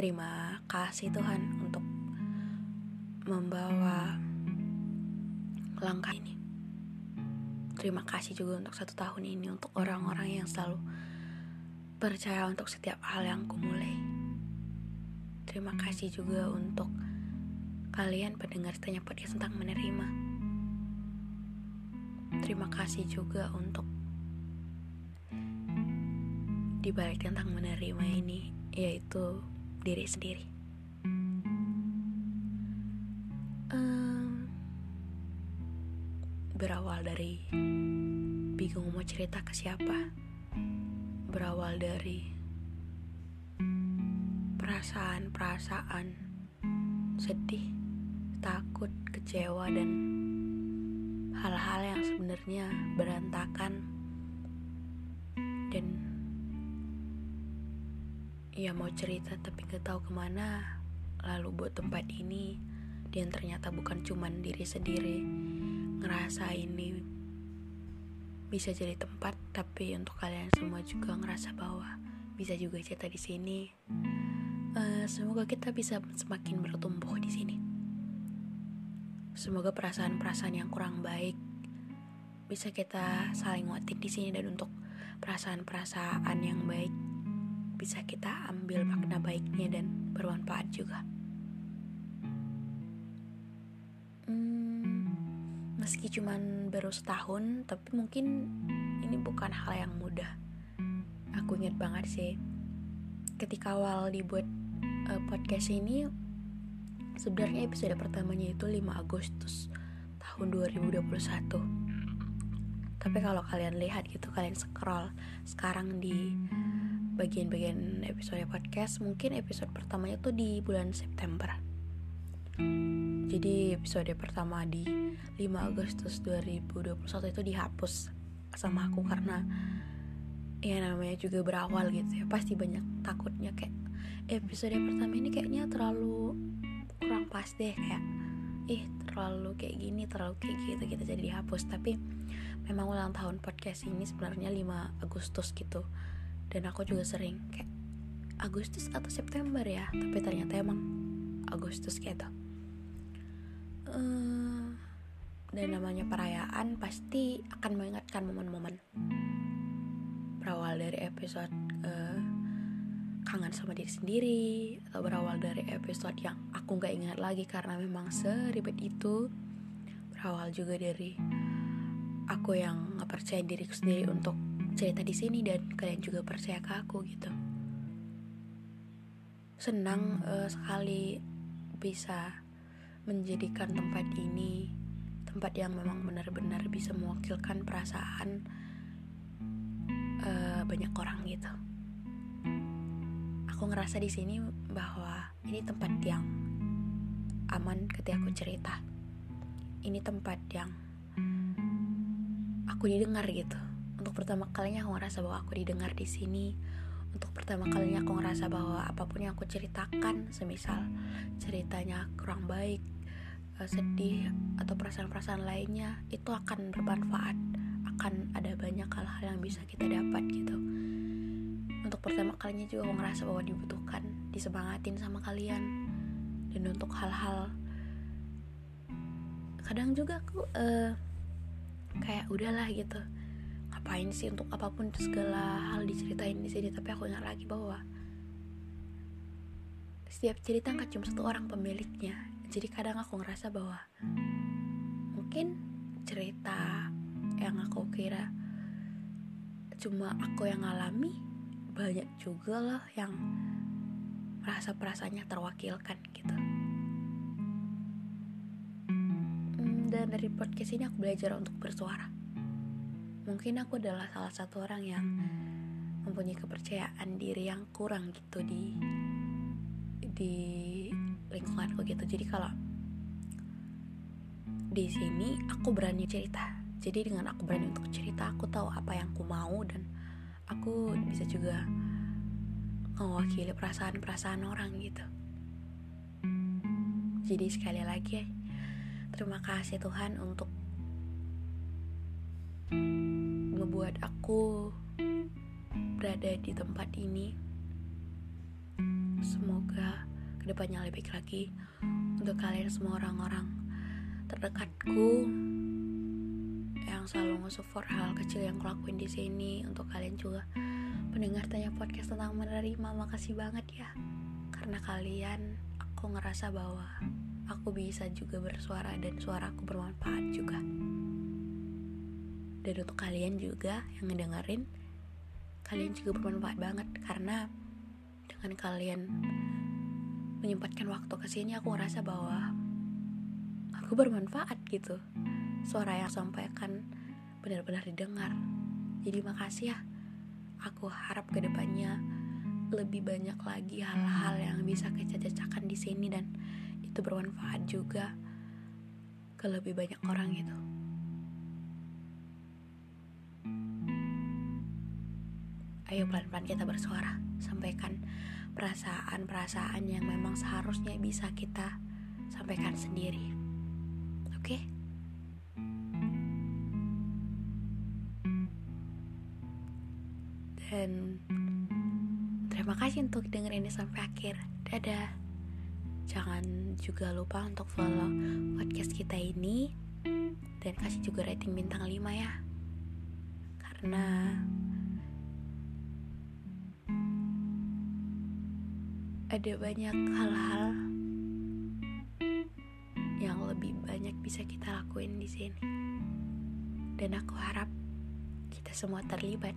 Terima kasih Tuhan untuk membawa langkah ini. Terima kasih juga untuk satu tahun ini untuk orang-orang yang selalu percaya untuk setiap hal yang kumulai. Terima kasih juga untuk kalian pendengar tanya podcast tentang menerima. Terima kasih juga untuk dibalik tentang menerima ini, yaitu diri sendiri. berawal dari bingung mau cerita ke siapa berawal dari perasaan-perasaan sedih takut kecewa dan hal-hal yang sebenarnya berantakan dan ya mau cerita tapi gak tahu ke mana. Lalu buat tempat ini dan ternyata bukan cuman diri sendiri. Ngerasa ini bisa jadi tempat tapi untuk kalian semua juga ngerasa bahwa bisa juga cerita di sini. Uh, semoga kita bisa semakin bertumbuh di sini. Semoga perasaan-perasaan yang kurang baik bisa kita saling nguatin di sini dan untuk perasaan-perasaan yang baik bisa kita ambil makna baiknya dan bermanfaat juga. meski cuman baru setahun tapi mungkin ini bukan hal yang mudah aku inget banget sih ketika awal dibuat uh, podcast ini sebenarnya episode pertamanya itu 5 Agustus tahun 2021 tapi kalau kalian lihat gitu kalian scroll sekarang di bagian-bagian episode podcast mungkin episode pertamanya tuh di bulan September. Jadi episode pertama di 5 Agustus 2021 itu dihapus sama aku karena ya namanya juga berawal gitu ya. Pasti banyak takutnya kayak episode pertama ini kayaknya terlalu kurang pas deh kayak ih terlalu kayak gini terlalu kayak gitu gitu. Jadi dihapus. Tapi memang ulang tahun podcast ini sebenarnya 5 Agustus gitu dan aku juga sering kayak Agustus atau September ya? Tapi ternyata emang Agustus gitu. Uh, dan namanya perayaan pasti akan mengingatkan momen-momen berawal dari episode uh, kangen sama diri sendiri atau berawal dari episode yang aku nggak ingat lagi karena memang seribet itu. Berawal juga dari aku yang nggak percaya diriku sendiri untuk cerita di sini dan kalian juga percaya ke aku gitu senang uh, sekali bisa menjadikan tempat ini tempat yang memang benar-benar bisa mewakilkan perasaan uh, banyak orang gitu. Aku ngerasa di sini bahwa ini tempat yang aman ketika aku cerita. Ini tempat yang aku didengar gitu. Untuk pertama kalinya aku ngerasa bahwa aku didengar di sini. Untuk pertama kalinya aku ngerasa bahwa apa pun yang aku ceritakan, semisal ceritanya kurang baik, Eh, sedih atau perasaan-perasaan lainnya itu akan bermanfaat. Akan ada banyak hal-hal yang bisa kita dapat gitu. Untuk pertama kalinya juga aku ngerasa bahwa dibutuhkan disemangatin sama kalian. Dan untuk hal-hal kadang juga aku uh, kayak udahlah gitu ngapain sih untuk apa pun segala hal diceritain di sini tapi aku ingat lagi bahwa setiap cerita nggak cuma satu orang pemiliknya. Jadi kadang aku ngerasa bahwa mungkin cerita yang aku kira cuma aku yang alami banyak juga lah yang merasa perasaannya terwakilkan gitu. Hmm, dan dari podcast ini aku belajar untuk bersuara mungkin aku adalah salah satu orang yang mempunyai kepercayaan diri yang kurang gitu di di lingkunganku gitu. Jadi kalau di sini aku berani cerita. Jadi dengan aku berani untuk cerita aku tahu apa yang aku mau dan aku bisa juga mewakili perasaan-perasaan orang gitu. Jadi sekali lagi terima kasih Tuhan untuk membuat aku berada di tempat ini. Semoga ke depannya lebih baik lagi untuk kalian semua orang-orang terdekatku yang selalu nge-support hal kecil yang kulakuin di sini. Untuk kalian juga pendengar tanya podcast tentang menerima makasih banget ya. Karena kalian aku ngerasa bahwa aku bisa juga bersuara dan suaraku bermanfaat juga dan untuk kalian juga yang ngedengerin kalian juga bermanfaat banget karena dengan kalian menyempatkan waktu ke sini aku ngerasa bahwa aku bermanfaat gitu. Suara yang sampaikan benar-benar didengar. Jadi makasih ya. Aku harap ke depannya lebih banyak lagi hal-hal yang bisa kita cacakan di sini dan itu bermanfaat juga ke lebih banyak orang gitu. Ayo pelan-pelan kita bersuara. Sampaikan perasaan-perasaan yang memang seharusnya bisa kita sampaikan sendiri. Oke? Dan terima kasih untuk dengerin ini sampai akhir. Dadah. Jangan juga lupa untuk follow podcast kita ini. Dan kasih juga rating bintang 5 ya karena ada banyak hal-hal yang lebih banyak bisa kita lakuin di sini. Dan aku harap kita semua terlibat.